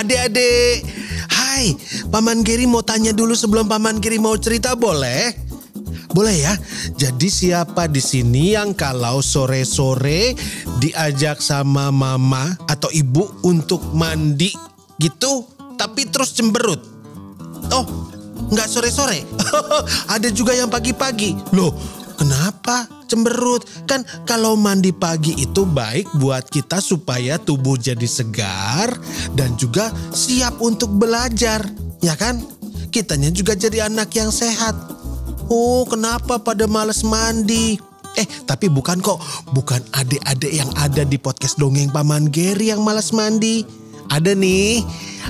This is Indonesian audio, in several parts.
Adik-adik. Hai, Paman Geri mau tanya dulu sebelum Paman Geri mau cerita boleh? Boleh ya. Jadi siapa di sini yang kalau sore-sore diajak sama mama atau ibu untuk mandi gitu, tapi terus cemberut? Oh, nggak sore-sore. Ada juga yang pagi-pagi. Loh, kenapa cemberut? Kan kalau mandi pagi itu baik buat kita supaya tubuh jadi segar dan juga siap untuk belajar, ya kan? Kitanya juga jadi anak yang sehat. Oh, kenapa pada males mandi? Eh, tapi bukan kok. Bukan adik-adik yang ada di podcast Dongeng Paman Geri yang malas mandi. Ada nih,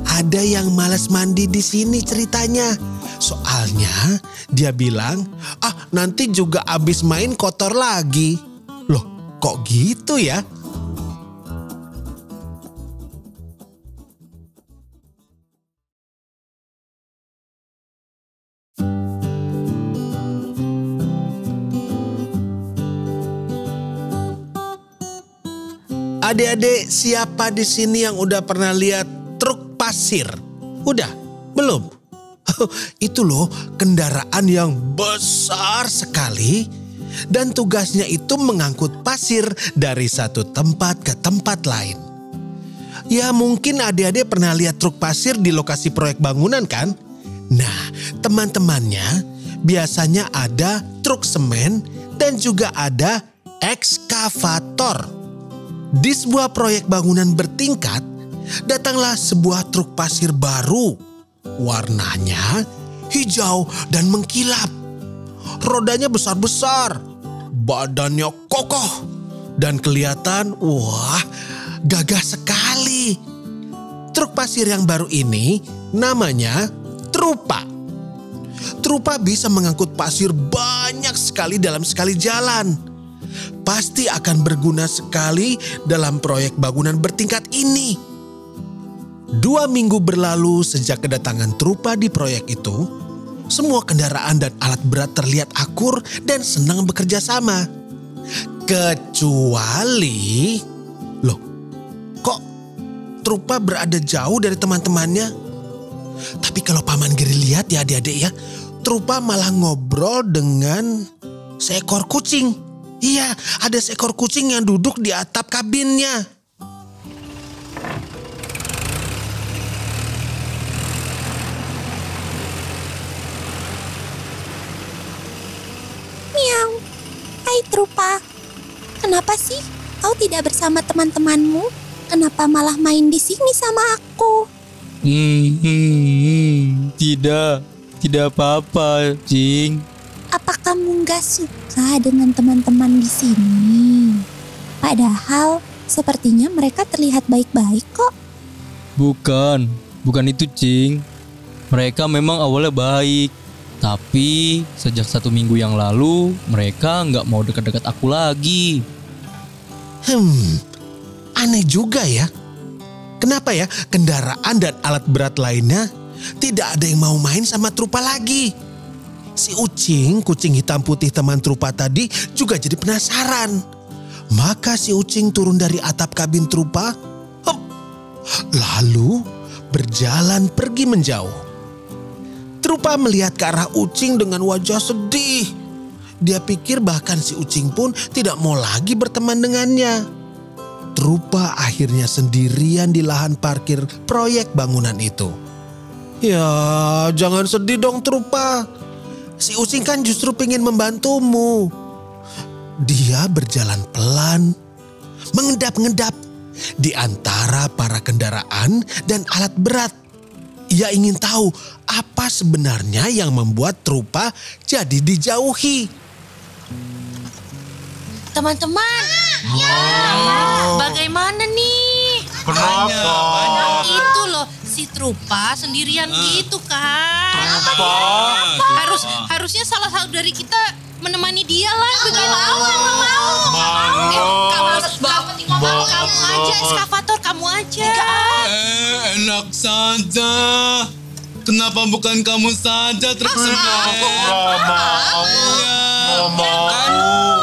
ada yang malas mandi di sini ceritanya. Soalnya dia bilang, ah nanti juga abis main kotor lagi. Loh, kok gitu ya? Adik-adik, siapa di sini yang udah pernah lihat truk pasir? Udah? Belum? Itu loh kendaraan yang besar sekali dan tugasnya itu mengangkut pasir dari satu tempat ke tempat lain. Ya mungkin adik-adik pernah lihat truk pasir di lokasi proyek bangunan kan? Nah teman-temannya biasanya ada truk semen dan juga ada ekskavator. Di sebuah proyek bangunan bertingkat, datanglah sebuah truk pasir baru. Warnanya hijau dan mengkilap. Rodanya besar-besar, badannya kokoh, dan kelihatan wah gagah sekali. Truk pasir yang baru ini namanya Trupa. Trupa bisa mengangkut pasir banyak sekali dalam sekali jalan pasti akan berguna sekali dalam proyek bangunan bertingkat ini. Dua minggu berlalu sejak kedatangan Trupa di proyek itu, semua kendaraan dan alat berat terlihat akur dan senang bekerja sama. Kecuali, loh, kok Trupa berada jauh dari teman-temannya? Tapi kalau Paman Giri lihat ya adik-adik ya, Trupa malah ngobrol dengan seekor kucing. Iya, ada seekor kucing yang duduk di atap kabinnya. Miau. Hai Trupa. Kenapa sih kau tidak bersama teman-temanmu? Kenapa malah main di sini sama aku? Hmm, hmm, hmm. tidak, tidak apa-apa, Cing. Apa kamu nggak suka dengan teman-teman di sini? Padahal sepertinya mereka terlihat baik-baik kok. Bukan, bukan itu, Cing. Mereka memang awalnya baik, tapi sejak satu minggu yang lalu mereka nggak mau dekat-dekat aku lagi. Hmm, aneh juga ya. Kenapa ya kendaraan dan alat berat lainnya tidak ada yang mau main sama Trupa lagi? Si Ucing, kucing hitam putih teman Trupa tadi juga jadi penasaran. Maka si Ucing turun dari atap kabin Trupa, lalu berjalan pergi menjauh. Trupa melihat ke arah Ucing dengan wajah sedih. Dia pikir bahkan si Ucing pun tidak mau lagi berteman dengannya. Trupa akhirnya sendirian di lahan parkir proyek bangunan itu. Ya, jangan sedih dong Trupa. Si Ucing kan justru pengen membantumu. Dia berjalan pelan, mengendap-endap di antara para kendaraan dan alat berat. Ia ingin tahu apa sebenarnya yang membuat Trupa jadi dijauhi. Teman-teman, bagaimana banyak, banyak. Si Trupa sendirian gitu kan. Apa? Harus harusnya salah satu dari kita menemani dia lah begitu. Mau, mau, Mau. kamu, kamu, kamu aja, eskavator kamu aja. Eh, enak saja. Kenapa bukan kamu saja terserah? Mau. Iya. Mau. Kan,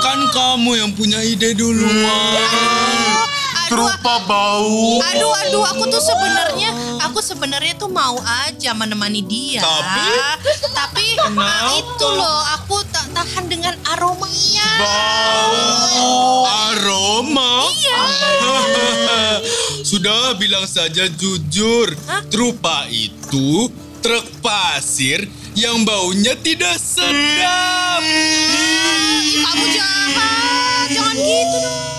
kan kamu yang punya ide duluan. Trupa bau. aduh, aduh, aku tuh sebenarnya, aku sebenarnya tuh mau aja menemani dia. Tapi? tapi Kenapa? itu loh, aku tak tahan dengan aromanya. Bau. Aroma? Iya. Sudah bilang saja jujur. Trupa itu truk pasir yang baunya tidak sedap. Ih, kamu jahat, jangan gitu dong.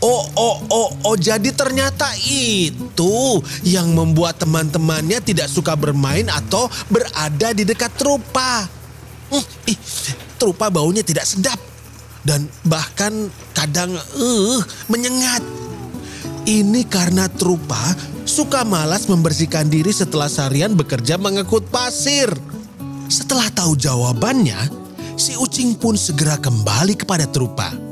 Oh, oh, oh, oh, jadi ternyata itu yang membuat teman-temannya tidak suka bermain atau berada di dekat trupa. Hmm, ih, trupa baunya tidak sedap dan bahkan kadang uh, menyengat. Ini karena trupa suka malas membersihkan diri setelah seharian bekerja mengangkut pasir. Setelah tahu jawabannya, si Ucing pun segera kembali kepada trupa.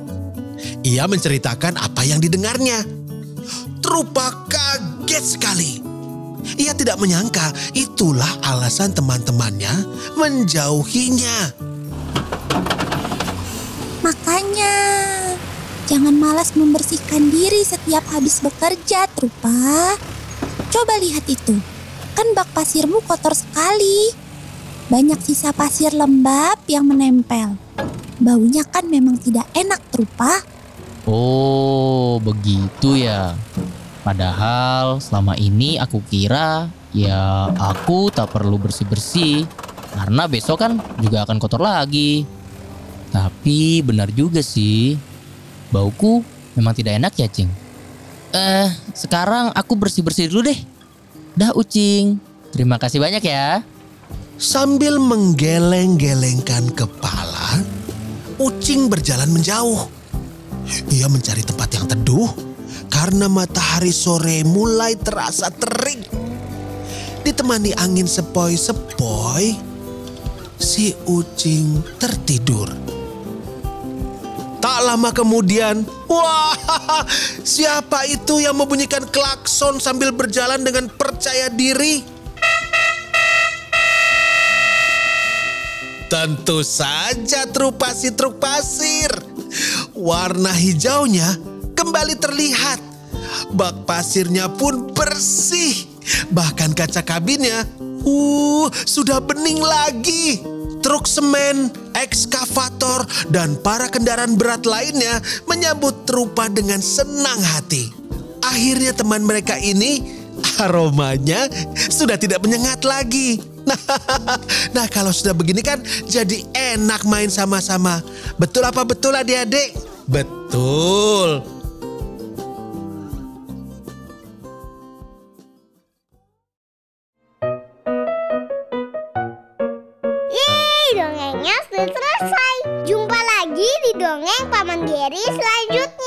Ia menceritakan apa yang didengarnya. Trupa kaget sekali. Ia tidak menyangka itulah alasan teman-temannya menjauhinya. Makanya, jangan malas membersihkan diri setiap habis bekerja, Trupa. Coba lihat itu, kan bak pasirmu kotor sekali. Banyak sisa pasir lembab yang menempel. Baunya kan memang tidak enak, Trupa. Oh, begitu ya. Padahal selama ini aku kira ya aku tak perlu bersih-bersih karena besok kan juga akan kotor lagi. Tapi benar juga sih. Bauku memang tidak enak ya, Cing. Eh, sekarang aku bersih-bersih dulu deh. Dah, Ucing. Terima kasih banyak ya. Sambil menggeleng-gelengkan kepala, Ucing berjalan menjauh. Ia mencari tempat yang teduh karena matahari sore mulai terasa terik. Ditemani angin sepoi-sepoi, si Ucing tertidur. Tak lama kemudian, wah, siapa itu yang membunyikan klakson sambil berjalan dengan percaya diri? Tentu saja truk pasir truk pasir. Warna hijaunya kembali terlihat. Bak pasirnya pun bersih. Bahkan kaca kabinnya, uh, sudah bening lagi. Truk semen, ekskavator, dan para kendaraan berat lainnya menyambut Trupa dengan senang hati. Akhirnya teman mereka ini aromanya sudah tidak menyengat lagi. Nah, nah kalau sudah begini kan jadi enak main sama-sama. Betul apa betul adik-adik? Betul. Dongengnya sudah selesai. Jumpa lagi di dongeng Paman Geri selanjutnya.